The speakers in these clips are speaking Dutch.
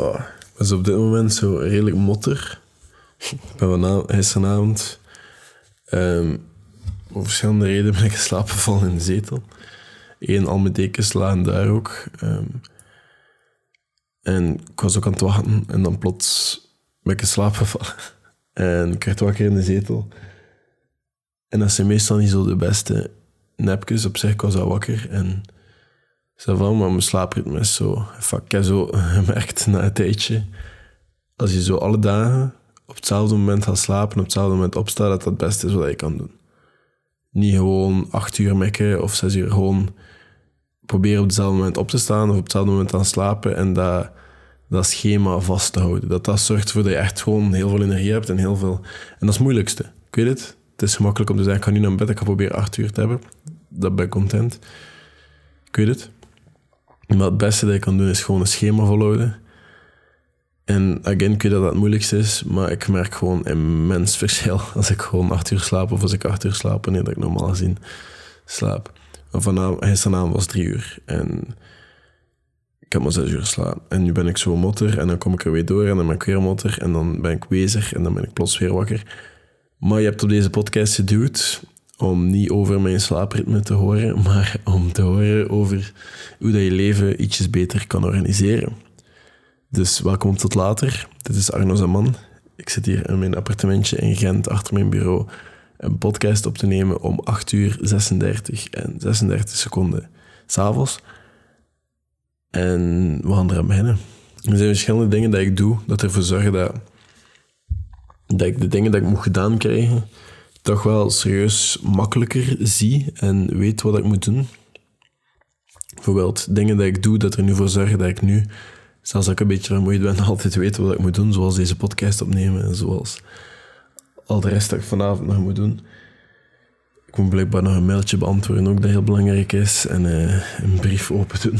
Oh, is op dit moment zo redelijk motter. Ik ben vanavond, gisteravond... ehm om verschillende redenen ben ik gevallen in de zetel. Eén, al mijn dekens lagen daar ook. ehm. en ik was ook aan het wachten. En dan plots ben ik gevallen. En ik werd wakker in de zetel. En dat zijn meestal niet zo de beste nepjes. Op zich ik was al wakker. En zo van, maar mijn slaapritme is zo... Ik heb zo gemerkt na een tijdje... Als je zo alle dagen op hetzelfde moment gaat slapen... op hetzelfde moment opstaat, dat dat het beste is wat je kan doen. Niet gewoon acht uur mekken of zes uur gewoon proberen op hetzelfde moment op te staan of op hetzelfde moment aan slapen en dat, dat schema vast te houden. Dat dat zorgt ervoor dat je echt gewoon heel veel energie hebt en heel veel... En dat is het moeilijkste. Ik weet het. Het is gemakkelijk om te zeggen, ik ga nu naar bed, ik ga proberen acht uur te hebben. Dat ben ik content. Ik weet het. Maar het beste dat je kan doen is gewoon een schema volhouden. En again, ik weet dat dat het moeilijkste is, maar ik merk gewoon immens verschil als ik gewoon acht uur slaap of als ik acht uur slaap wanneer dat ik normaal gezien slaap. Maar vanavond, gisteravond was drie uur en ik heb maar zes uur geslapen. En nu ben ik zo motter en dan kom ik er weer door en dan ben ik weer motter en dan ben ik bezig en dan ben ik plots weer wakker. Maar je hebt op deze podcast geduwd om niet over mijn slaapritme te horen, maar om te horen over hoe dat je leven ietsjes beter kan organiseren. Dus welkom tot later. Dit is Arno Zaman. Ik zit hier in mijn appartementje in Gent achter mijn bureau een podcast op te nemen om 8 uur 36 en 36 seconden s'avonds. En we gaan eraan beginnen. Er zijn verschillende dingen dat ik doe dat ervoor zorgen dat, dat ik de dingen dat ik moet gedaan krijgen toch wel serieus makkelijker zie en weet wat ik moet doen. Bijvoorbeeld dingen dat ik doe dat er nu voor zorgen dat ik nu, zelfs als ik een beetje vermoeid ben, altijd weet wat ik moet doen. Zoals deze podcast opnemen en zoals al de rest dat ik vanavond nog moet doen. Ik moet blijkbaar nog een mailtje beantwoorden, ook dat heel belangrijk is. En eh, een brief open doen.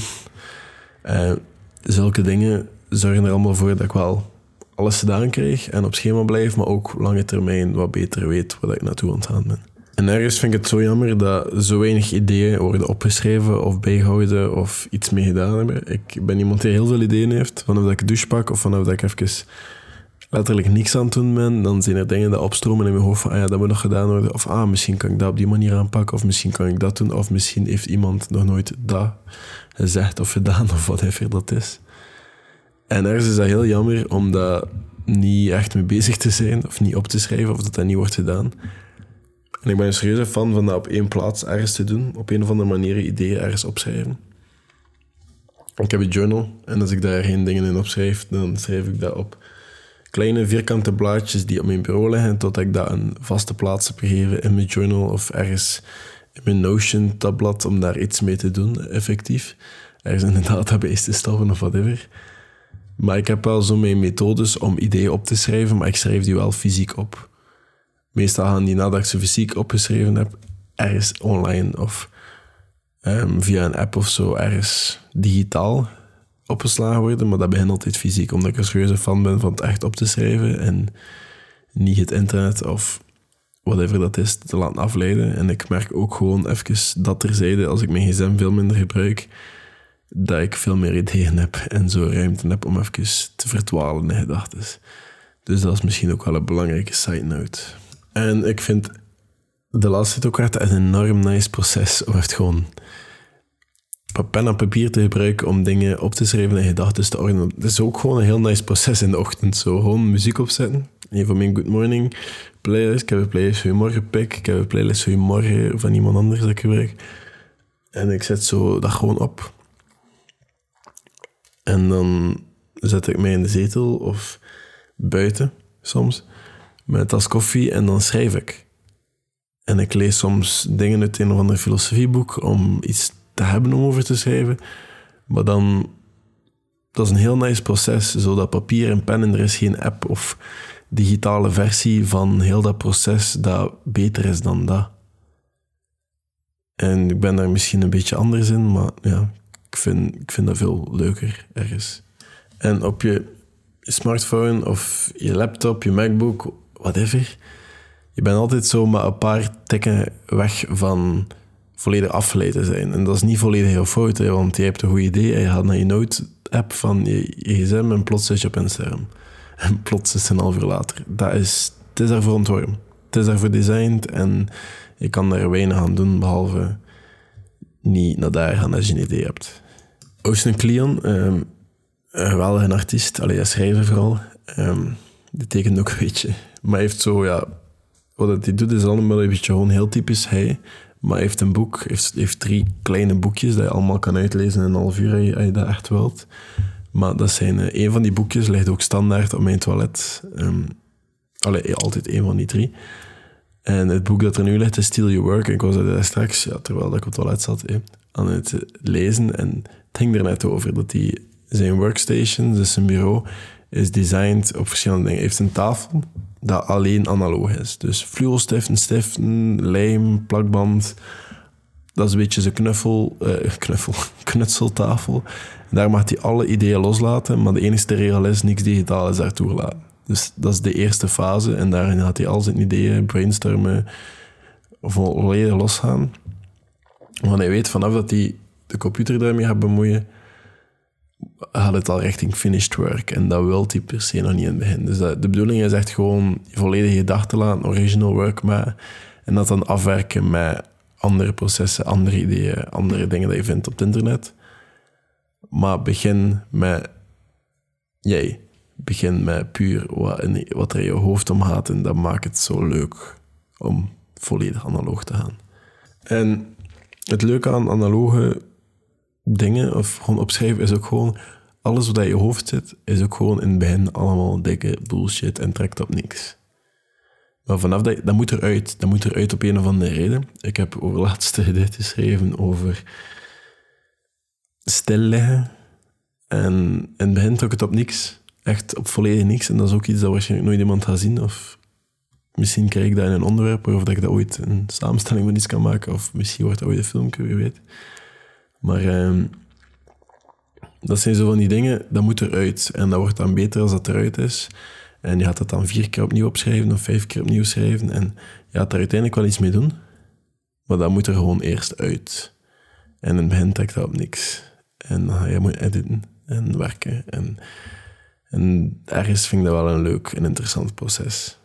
Eh, zulke dingen zorgen er allemaal voor dat ik wel alles gedaan krijg en op schema blijf, maar ook lange termijn wat beter weet waar ik naartoe aan ben. En ergens vind ik het zo jammer dat zo weinig ideeën worden opgeschreven of bijgehouden of iets mee gedaan hebben. Ik ben iemand die heel veel ideeën heeft. Vanaf dat ik douche pak of vanaf dat ik even letterlijk niks aan het doen ben, dan zijn er dingen die opstromen in mijn hoofd van, ah ja, dat moet nog gedaan worden. Of ah, misschien kan ik dat op die manier aanpakken, of misschien kan ik dat doen, of misschien heeft iemand nog nooit dat gezegd of gedaan, of whatever dat is. En ergens is dat heel jammer om daar niet echt mee bezig te zijn, of niet op te schrijven, of dat dat niet wordt gedaan. En ik ben een serieuze fan van dat op één plaats ergens te doen, op een of andere manier ideeën ergens opschrijven. Ik heb een journal, en als ik daar geen dingen in opschrijf, dan schrijf ik dat op kleine vierkante blaadjes die op mijn bureau liggen, totdat ik dat een vaste plaats heb gegeven in mijn journal of ergens in mijn Notion-tabblad om daar iets mee te doen, effectief. Ergens in een database te stoppen of whatever. Maar ik heb wel zo mijn methodes om ideeën op te schrijven, maar ik schrijf die wel fysiek op. Meestal gaan die nadat ik ze fysiek opgeschreven heb, ergens online of ehm, via een app of zo, ergens digitaal opgeslagen worden. Maar dat begint altijd fysiek, omdat ik een serieuze fan ben van het echt op te schrijven en niet het internet of whatever dat is te laten afleiden. En ik merk ook gewoon even dat terzijde, als ik mijn gsm veel minder gebruik, dat ik veel meer ideeën heb en zo ruimte heb om even te verdwalen in gedachten. Dus dat is misschien ook wel een belangrijke side note. En ik vind de laatste ook echt een enorm nice proces om echt gewoon pen en papier te gebruiken om dingen op te schrijven en gedachten te ordenen. Het is ook gewoon een heel nice proces in de ochtend. Zo gewoon muziek opzetten. Een van mijn Good Morning playlist. Ik heb een playlist voor je morgen pick. Ik heb een playlist voor je morgen van iemand anders dat ik gebruik. En ik zet zo dat gewoon op. En dan zet ik mij in de zetel of buiten soms met een tas koffie en dan schrijf ik. En ik lees soms dingen uit een of ander filosofieboek om iets te hebben om over te schrijven. Maar dan, dat is een heel nice proces. Zo dat papier en pen en er is geen app of digitale versie van heel dat proces dat beter is dan dat. En ik ben daar misschien een beetje anders in, maar ja, ik vind, ik vind dat veel leuker ergens. En op je smartphone of je laptop, je MacBook, whatever, je bent altijd zo maar een paar tikken weg van volledig afgeleid te zijn. En dat is niet volledig jouw fout, want je hebt een goed idee en je gaat naar je note app van je gsm en plots zit je op Instagram. En plots is het een half uur later. Dat is, het is daarvoor ontworpen. Het is daarvoor designed en je kan daar weinig aan doen, behalve niet naar daar gaan als je een idee hebt. Ocean Cleon, um, een geweldige artiest, alleen schrijver vooral. Um, die tekent ook een beetje. Maar heeft zo, ja... Wat hij doet is allemaal een beetje gewoon heel typisch hij. Maar hij heeft een boek, heeft, heeft drie kleine boekjes dat je allemaal kan uitlezen in een half uur als je, dat echt wilt. Maar dat zijn, uh, een van die boekjes ligt ook standaard op mijn toilet. Um, altijd één van die drie. En het boek dat er nu ligt is Steal Your Work. Ik was daar straks, terwijl ik op het toilet zat, aan het lezen. En het ging er net over dat hij zijn workstation, dus zijn bureau, is designed op verschillende dingen. Hij heeft een tafel dat alleen analoog is. Dus fluorostiften, stiften, lijm, plakband. Dat is een beetje zijn knuffel, uh, knuffel, knutseltafel. En daar mag hij alle ideeën loslaten, maar de enige regel is, niks digitaal is daar toegelaten. Dus dat is de eerste fase. En daarin had hij al zijn ideeën, brainstormen, volledig losgaan. Want hij weet vanaf dat hij de computer daarmee gaat bemoeien, gaat het al richting finished work. En dat wil hij per se nog niet in het begin. Dus de bedoeling is echt gewoon je volledige gedachten laten, original work maken. En dat dan afwerken met andere processen, andere ideeën, andere dingen die je vindt op het internet. Maar begin met jij. Begin met puur wat, wat er in je hoofd omgaat. En dat maakt het zo leuk om volledig analoog te gaan. En het leuke aan analoge dingen, of gewoon opschrijven, is ook gewoon alles wat in je hoofd zit, is ook gewoon in het begin allemaal dikke bullshit en trekt op niks. Maar vanaf dat, dat moet eruit. Dat moet eruit op een of andere reden. Ik heb over laatste gedicht geschreven over stilleggen. En in het begin trok het op niks. Echt op volledig niks. En dat is ook iets dat waarschijnlijk nooit iemand gaat zien. Of misschien krijg ik dat in een onderwerp, of dat ik dat ooit een samenstelling van iets kan maken. Of misschien wordt dat ooit een filmpje, wie weet. Maar ehm, dat zijn zo van die dingen, dat moet eruit. En dat wordt dan beter als dat eruit is. En je gaat dat dan vier keer opnieuw opschrijven of vijf keer opnieuw schrijven. En je gaat daar uiteindelijk wel iets mee doen. Maar dat moet er gewoon eerst uit. En in het begin trekt dat op niks. En dan ga je moet editen en werken. En, en ergens vind ik dat wel een leuk en interessant proces.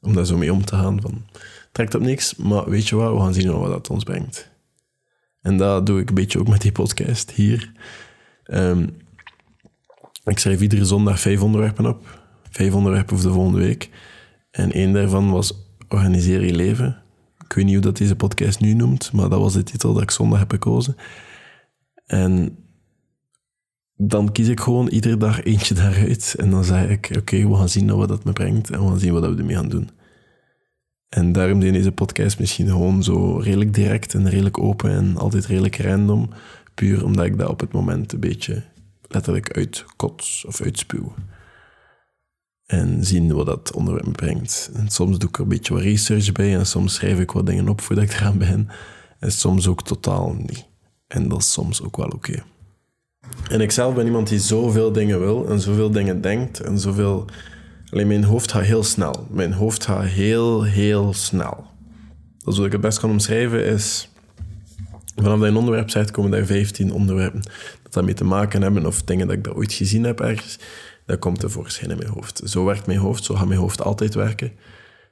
Om daar zo mee om te gaan. Van, trekt op niks, maar weet je wat, we gaan zien wat dat ons brengt. En dat doe ik een beetje ook met die podcast hier. Um, ik schrijf iedere zondag vijf onderwerpen op. Vijf onderwerpen voor de volgende week. En één daarvan was Organiseer je leven. Ik weet niet hoe dat deze podcast nu noemt, maar dat was de titel dat ik zondag heb gekozen. En dan kies ik gewoon iedere dag eentje daaruit. En dan zeg ik, oké, we gaan zien wat dat me brengt en we gaan zien wat we ermee gaan doen. En daarom deed deze podcast misschien gewoon zo redelijk direct en redelijk open en altijd redelijk random. Puur omdat ik dat op het moment een beetje letterlijk uitkots of uitspuw. En zien wat dat onderwerp me brengt. En soms doe ik er een beetje wat research bij en soms schrijf ik wat dingen op voordat ik eraan begin. En soms ook totaal niet. En dat is soms ook wel oké. En ik zelf ben iemand die zoveel dingen wil en zoveel dingen denkt en zoveel Alleen mijn hoofd gaat heel snel. Mijn hoofd gaat heel, heel snel. Dus wat ik het best kan omschrijven is... Vanaf dat een onderwerp zegt, komen daar 15 onderwerpen dat daarmee te maken hebben, of dingen dat ik dat ooit gezien heb ergens. Dat komt tevoorschijn in mijn hoofd. Zo werkt mijn hoofd, zo gaat mijn hoofd altijd werken.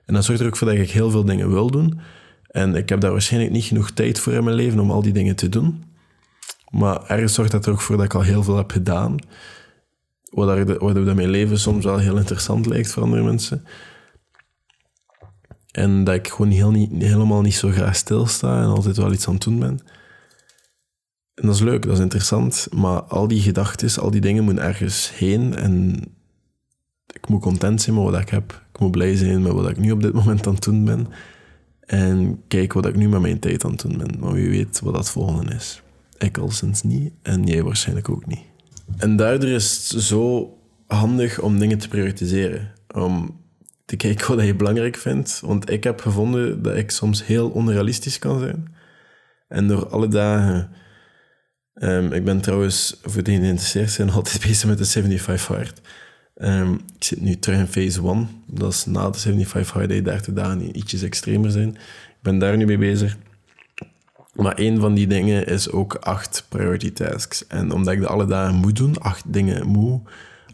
En dat zorgt er ook voor dat ik heel veel dingen wil doen. En ik heb daar waarschijnlijk niet genoeg tijd voor in mijn leven om al die dingen te doen. Maar ergens zorgt dat er ook voor dat ik al heel veel heb gedaan waardoor dat mijn leven soms wel heel interessant lijkt voor andere mensen. En dat ik gewoon heel niet, helemaal niet zo graag stilsta en altijd wel iets aan het doen ben. En dat is leuk, dat is interessant, maar al die gedachten, al die dingen moeten ergens heen en ik moet content zijn met wat ik heb. Ik moet blij zijn met wat ik nu op dit moment aan het doen ben. En kijk wat ik nu met mijn tijd aan het doen ben. Maar wie weet wat dat volgende is. Ik al sinds niet en jij waarschijnlijk ook niet. En daardoor is het zo handig om dingen te prioritiseren. Om te kijken wat je belangrijk vindt. Want ik heb gevonden dat ik soms heel onrealistisch kan zijn. En door alle dagen... Um, ik ben trouwens, voor die geïnteresseerd zijn, altijd bezig met de 75 hard. Um, ik zit nu terug in phase 1. Dat is na de 75 hard, die 30 dagen ietsjes extremer zijn. Ik ben daar nu mee bezig. Maar een van die dingen is ook acht priority tasks. En omdat ik dat alle dagen moet doen, acht dingen moet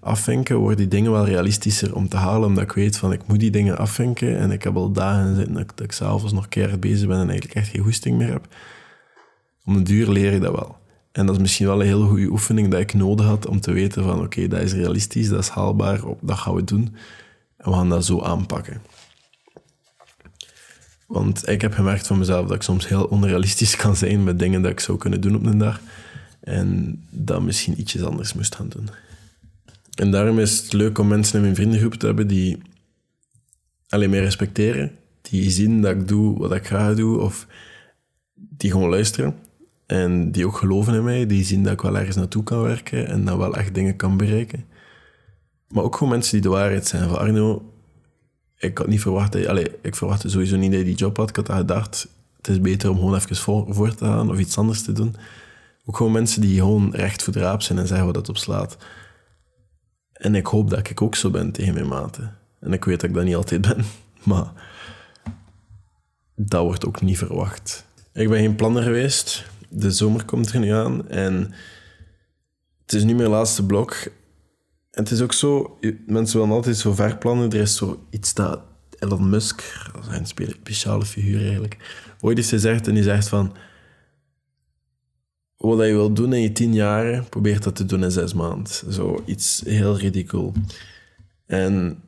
afvinken, worden die dingen wel realistischer om te halen. Omdat ik weet van, ik moet die dingen afvinken. En ik heb al dagen zitten dat, ik s'avonds nog keihard bezig ben en eigenlijk echt geen goesting meer heb. Om een duur leer je dat wel. En dat is misschien wel een hele goede oefening dat ik nodig had om te weten van, oké, dat is realistisch, dat is haalbaar, dat gaan we doen. En we gaan dat zo aanpakken. Want ik heb gemerkt van mezelf dat ik soms heel onrealistisch kan zijn met dingen dat ik zou kunnen doen op een dag. En dat misschien ietsjes anders moest gaan doen. En daarom is het leuk om mensen in mijn vriendengroep te hebben die alleen meer respecteren. Die zien dat ik doe wat ik graag doe. Of die gewoon luisteren. En die ook geloven in mij. Die zien dat ik wel ergens naartoe kan werken. En dat wel echt dingen kan bereiken. Maar ook gewoon mensen die de waarheid zijn. Van Arno, ik had niet verwacht ik verwachtte sowieso niet dat je die job had. Ik had gedacht, het is beter om gewoon even voor, voor, te gaan of iets anders te doen. Ook gewoon mensen die gewoon recht voor de raap zijn en zeggen wat dat op slaat. En ik hoop dat ik ook zo ben tegen mijn maten. En ik weet dat ik dat niet altijd ben, maar dat wordt ook niet verwacht. Ik ben geen planner geweest. De zomer komt er nu aan en het is nu mijn laatste blok en het is ook zo, mensen willen altijd zo ver plannen. Er is zo iets dat Elon Musk, een speciale figuur eigenlijk, ooit eens gezegd en die zegt van wat je wil doen in je tien jaar, probeer dat te doen in zes maanden. Zo iets heel ridicul. En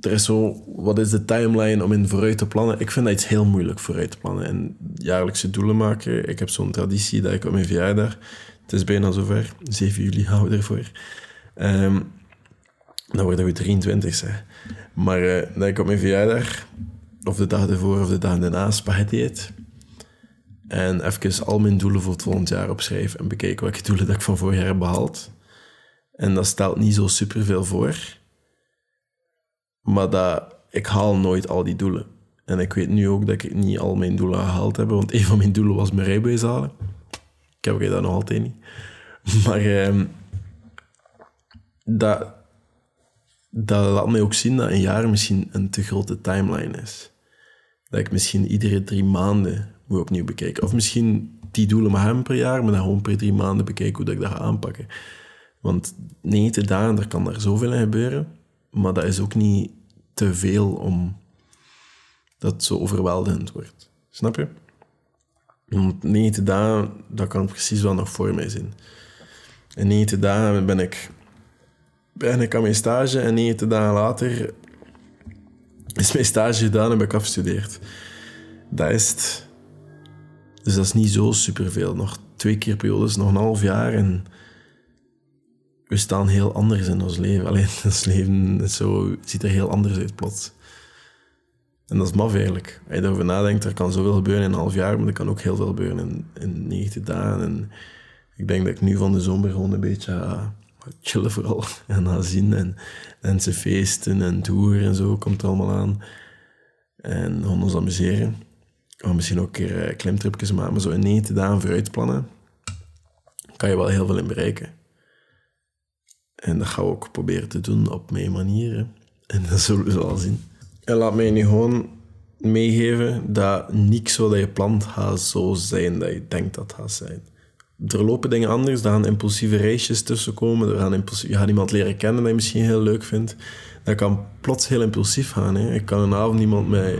er is zo, wat is de timeline om in vooruit te plannen? Ik vind dat iets heel moeilijk vooruit te plannen. En jaarlijkse doelen maken. Ik heb zo'n traditie dat ik op mijn verjaardag, het is bijna zover, 7 juli gaan we ervoor. Um, dan worden we 23, zeg. Maar uh, dat ik op mijn verjaardag, of de dag ervoor of de dag daarna, spaghetti eet. En even al mijn doelen voor het volgend jaar opschrijf en bekijk welke doelen dat ik van vorig jaar heb behaald. En dat stelt niet zo superveel voor. Maar dat, ik haal nooit al die doelen. En ik weet nu ook dat ik niet al mijn doelen gehaald heb, want een van mijn doelen was mijn rijbewijs halen. Ik heb dat nog altijd niet. Maar uh, dat, dat laat mij ook zien dat een jaar misschien een te grote timeline is. Dat ik misschien iedere drie maanden moet opnieuw bekijken. Of misschien die doelen maar hem per jaar, maar dan gewoon per drie maanden bekijken hoe dat ik dat ga aanpakken. Want 90 dagen, er kan er zoveel in gebeuren, maar dat is ook niet te veel om dat het zo overweldigend wordt. Snap je? Want 90 dagen, dat kan precies wel nog voor mij zijn. In 90 dagen ben ik ben ik aan mijn stage en 90 dagen later is mijn stage gedaan en heb ik afgestudeerd. Dat is het. Dus dat is niet zo superveel. Nog twee keer periodes, nog een half jaar en we staan heel anders in ons leven. Alleen ons leven zo, ziet er heel anders uit plots. En dat is maf eigenlijk. Als je erover nadenkt, er kan zoveel gebeuren in een half jaar, maar er kan ook heel veel gebeuren in, in 90 dagen. En ik denk dat ik nu van de zomer gewoon een beetje chillen vooral. En naar zien en, en ze feesten en toeren en zo komt er allemaal aan. En gewoon ons amuseren. Of misschien ook een keer uh, klimtripjes maken. Maar zo in negen dagen vooruit plannen, kan je wel heel veel in bereiken. En dat gaan we ook proberen te doen op mijn manier. En dat zullen we wel zien. En laat mij nu gewoon meegeven dat niks wat je plant gaat zo zijn dat je denkt dat het gaat zijn er lopen dingen anders. Er gaan impulsieve reisjes tussenkomen. Er gaan je gaat iemand leren kennen dat je misschien heel leuk vindt. Dat kan plots heel impulsief gaan. Hè. Ik kan een avond iemand met...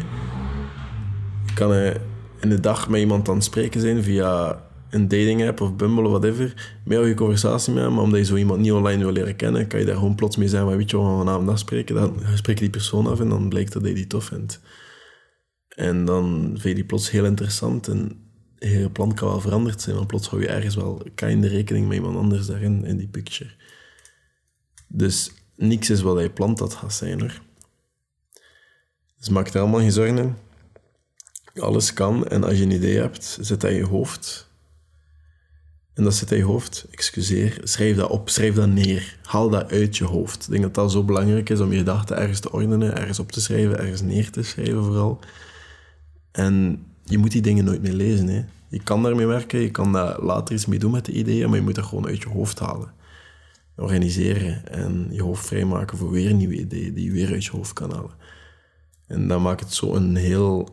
Ik kan eh, in de dag met iemand aan het spreken zijn via een dating app of Bumble of whatever. Meer je conversatie met hem, maar omdat je zo iemand niet online wil leren kennen, kan je daar gewoon plots mee zijn. Maar weet je, we gaan vanavond afspreken. Dan spreek je die persoon af en dan blijkt dat hij die tof vindt. En dan vind je die plots heel interessant en je plan kan wel veranderd zijn, maar plots hou je ergens wel de rekening met iemand anders daarin, in die picture. Dus niks is wat je plant dat gaat zijn hoor. Dus maak er helemaal geen zorgen Alles kan en als je een idee hebt, zet dat in je hoofd. En dat zit in je hoofd, excuseer, schrijf dat op, schrijf dat neer. Haal dat uit je hoofd. Ik denk dat dat zo belangrijk is om je gedachten ergens te ordenen, ergens op te schrijven, ergens neer te schrijven vooral. En je moet die dingen nooit meer lezen. Hè. Je kan daarmee werken, je kan daar later iets mee doen met de ideeën, maar je moet dat gewoon uit je hoofd halen. Organiseren en je hoofd vrijmaken voor weer nieuwe ideeën die je weer uit je hoofd kan halen. En dat maakt het zo een heel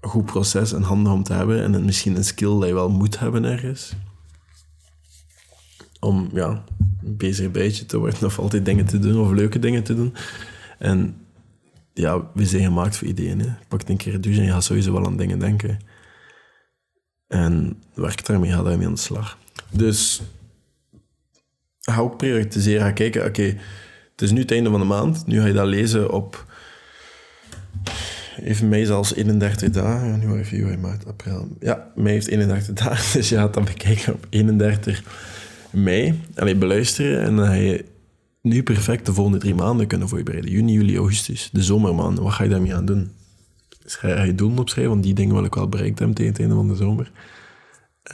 goed proces en handen om te hebben en misschien een skill dat je wel moet hebben ergens. Om ja, een bezig beetje te worden of altijd dingen te doen of leuke dingen te doen. En ja, we zijn gemaakt voor ideeën. Hè. Pak een keer een douche en je gaat sowieso wel aan dingen denken. En werk daarmee, ga daarmee aan de slag. Dus ga ook prioritiseren. Ga kijken, oké, het is nu het einde van de maand. Nu ga je dat lezen op... Even mei zelfs 31 dagen. Ja, nu even juli, maart, april. Ja, mei heeft 31 dagen. Dus je gaat dat bekijken op 31 mei. Allee, beluisteren. En dan ga je nu perfect de volgende drie maanden kunnen voorbereiden. Juni, juli, augustus. De zomermaanden. Wat ga je daarmee aan doen? Ga je doelen opschrijven, want die dingen wil ik wel bereikt hebben tegen het einde van de zomer.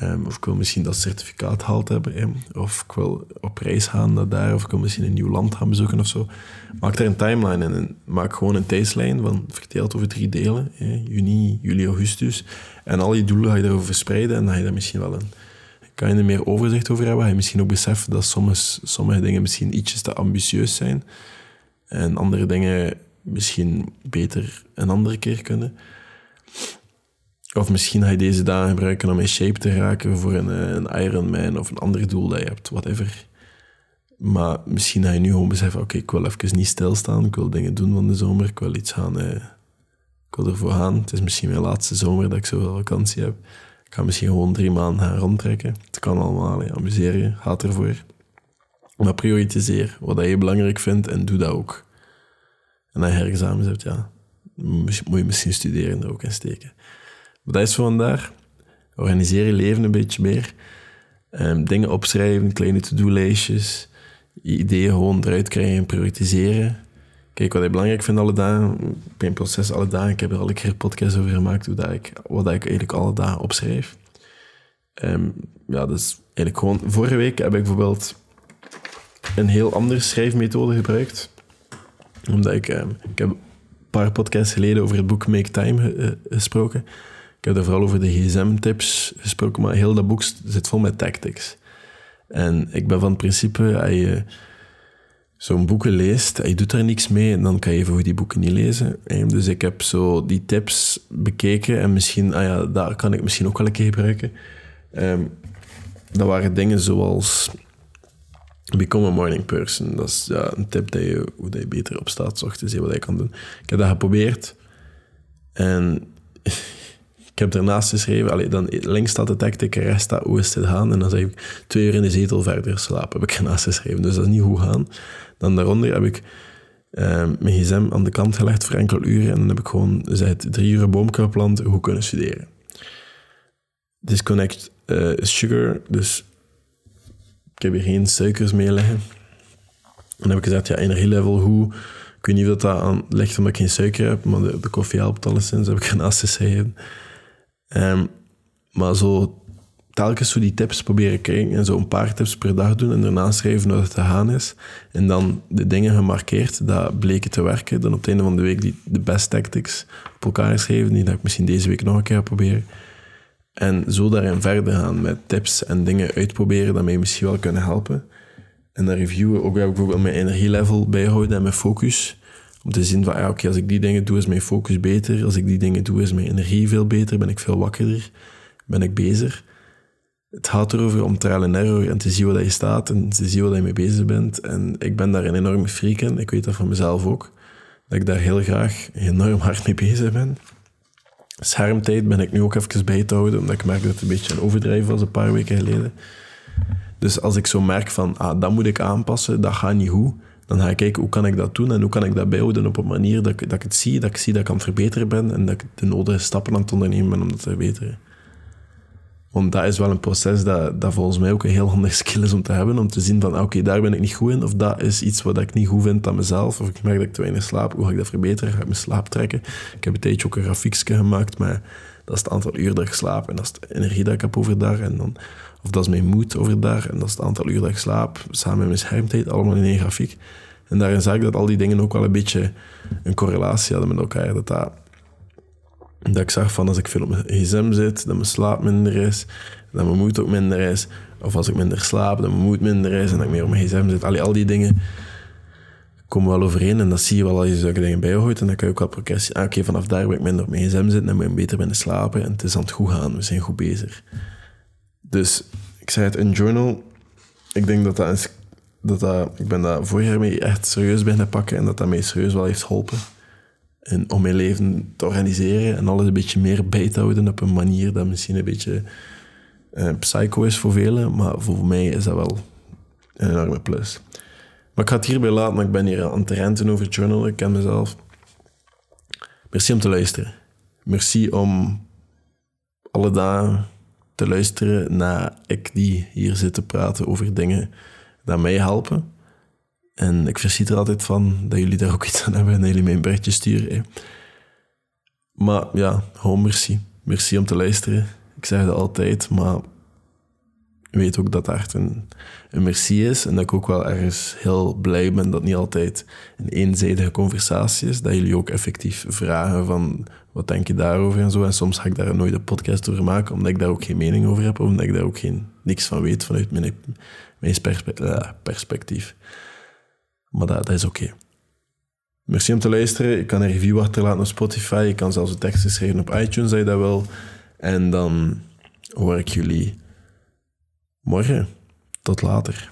Um, of ik wil misschien dat certificaat gehaald hebben. Of ik wil op reis gaan naar daar. Of ik wil misschien een nieuw land gaan bezoeken of zo. Maak daar een timeline in. En maak gewoon een tijdslijn van verdeeld over drie delen. Juni, juli, augustus. En al die doelen ga je daarover verspreiden. En dan ga je daar misschien wel een... Kan je er meer overzicht over hebben. Ga je misschien ook beseffen dat sommige dingen misschien ietsjes te ambitieus zijn. En andere dingen misschien beter een andere keer kunnen. Of misschien ga je deze dagen gebruiken om in shape te raken voor een, eh, een Ironman of een ander doel dat je hebt, whatever. Maar misschien ga je nu gewoon beseffen, oké, ik wil even niet stilstaan, ik wil dingen doen van de zomer, ik wil iets gaan, eh, ik wil ervoor gaan. Het is misschien mijn laatste zomer dat ik zoveel vakantie heb. Ik ga misschien gewoon drie maanden gaan rondtrekken. Het kan allemaal, ja, amuseer je, gaat ervoor. Maar prioritiseer wat je belangrijk vindt en doe dat ook. En je herexamens hebt, ja, moet je misschien studeren er ook in steken. Maar dat is voor. Organiseer je leven een beetje meer. Um, dingen opschrijven, kleine to-do-lijstjes. Je ideeën gewoon eruit krijgen en prioritiseren. Kijk, wat ik belangrijk vind alle dagen, bij een proces alle dagen, ik heb er al een keer podcast over gemaakt, hoe dat ik, wat ik eigenlijk alle dagen opschrijf. Um, ja, dus eigenlijk gewoon, vorige week heb ik bijvoorbeeld een heel andere schrijfmethode gebruikt. Omdat ik, um, ik heb een paar podcasts geleden over het boek Make Time uh, gesproken. Ik heb er vooral over de gsm-tips gesproken, maar heel dat boek zit vol met tactics. En ik ben van het principe, als je zo'n boeken leest en je doet daar niks mee, dan kan je voor die boeken niet lezen. Dus ik heb zo die tips bekeken en misschien, ah ja, daar kan ik misschien ook wel een keer gebruiken. Um, dat waren dingen zoals Become a morning person. Dat is een tip dat je, hoe dat je beter opstaat, ochtends, wat je kan doen. Ik heb dat geprobeerd. En ik heb ernaast geschreven, allee, dan links staat de tactic, rechts staat hoe is het gaan. En dan zeg ik twee uur in de zetel verder slapen, heb ik ernaast geschreven. Dus dat is niet goed gaan. Dan daaronder heb ik uh, mijn gsm aan de kant gelegd voor enkele uren. En dan heb ik gewoon drie uur boomkruipland, hoe kunnen studeren. Disconnect uh, sugar, dus ik heb hier geen suikers mee liggen. En heb ik gezegd, ja, energielevel, hoe... Ik weet niet of dat aan ligt omdat ik geen suiker heb, maar de, de koffie helpt alleszins, heb ik ernaast geschreven. Um, maar zo telkens zo die tips proberen krijgen en zo een paar tips per dag doen en daarna schrijven hoe het te gaan is. En dan de dingen gemarkeerd dat bleken te werken. Dan op het einde van de week die, de best tactics op elkaar schrijven, die dat ik misschien deze week nog een keer proberen. En zo daarin verder gaan met tips en dingen uitproberen dat mij misschien wel kunnen helpen. En dan reviewen, ook bijvoorbeeld mijn energielevel bijhouden en mijn focus. Om te zien van, ja, oké, als ik die dingen doe, is mijn focus beter. Als ik die dingen doe, is mijn energie veel beter. Ben ik veel wakkerder. Ben ik bezig. Het gaat erover om trial en error en te zien waar je staat en te zien waar je mee bezig bent. En ik ben daar een enorme freak in. Ik weet dat van mezelf ook. Dat ik daar heel graag enorm hard mee bezig ben. Schermtijd ben ik nu ook even bij te houden, omdat ik merk dat het een beetje een overdrijven was een paar weken geleden. Dus als ik zo merk van, ah, dat moet ik aanpassen, dat gaat niet goed, dan ga ik kijken hoe kan ik dat doen en hoe kan ik dat bijhouden op een manier dat ik, dat ik het zie, dat ik zie dat ik aan het verbeteren ben en dat ik de nodige stappen aan het ondernemen ben om dat te verbeteren. Want dat is wel een proces dat, dat volgens mij ook een heel handig skill is om te hebben, om te zien van, ah, oké, daar ben ik niet goed in, of dat is iets wat ik niet goed vind aan mezelf, of ik merk dat ik te weinig slaap, hoe ga ik dat verbeteren? Ga ik mijn slaap trekken? Ik heb een tijdje ook een grafiekje gemaakt, maar dat is het aantal uur dat ik slaap en dat is de energie dat ik heb overdag en dan of dat is mijn moed overdag en dat is het aantal uur dat ik slaap, samen met mijn schermtijd, allemaal in één grafiek. En daarin zag ik dat al die dingen ook wel een beetje een correlatie hadden met elkaar. Dat, dat, dat ik zag van als ik veel op mijn gsm zit, dat mijn slaap minder is, dat mijn moed ook minder is. Of als ik minder slaap, dat mijn moed minder is en dat ik meer op mijn gsm zit. Al die dingen komen we wel overeen en dat zie je wel als je zulke dingen bijhoudt. En dan kan je ook wel progressie... Ah, oké, vanaf daar ben ik minder op mijn gsm zitten en ben ik beter binnen slapen. En het is aan het goed gaan, we zijn goed bezig. Dus ik zei het, een journal... Ik denk dat dat, dat. Ik ben daar vorig jaar mee echt serieus beginnen pakken en dat dat mij serieus wel heeft geholpen. En om mijn leven te organiseren en alles een beetje meer bij te houden op een manier dat misschien een beetje uh, psycho is voor velen, maar voor mij is dat wel een enorme plus. Maar ik ga het hierbij laten, ik ben hier aan het renten over journalen, ik ken mezelf. Merci om te luisteren. Merci om alle dagen te luisteren naar ik die hier zit te praten over dingen die mij helpen. En ik verschiet er altijd van dat jullie daar ook iets aan hebben en dat jullie mij een berichtje sturen. Maar ja, gewoon merci. Merci om te luisteren. Ik zeg het altijd, maar weet ook dat dat echt een, een merci is. En dat ik ook wel ergens heel blij ben dat het niet altijd een eenzijdige conversatie is. Dat jullie ook effectief vragen van wat denk je daarover en zo. En soms ga ik daar nooit een podcast over maken, omdat ik daar ook geen mening over heb. Omdat ik daar ook geen, niks van weet vanuit mijn, mijn eh, perspectief. Maar dat, is oké. Merci om te luisteren. Je kan een review achterlaten op Spotify. Je kan zelfs een tekst schrijven op iTunes, je dat wil. En dan hoor ik jullie morgen. Tot later.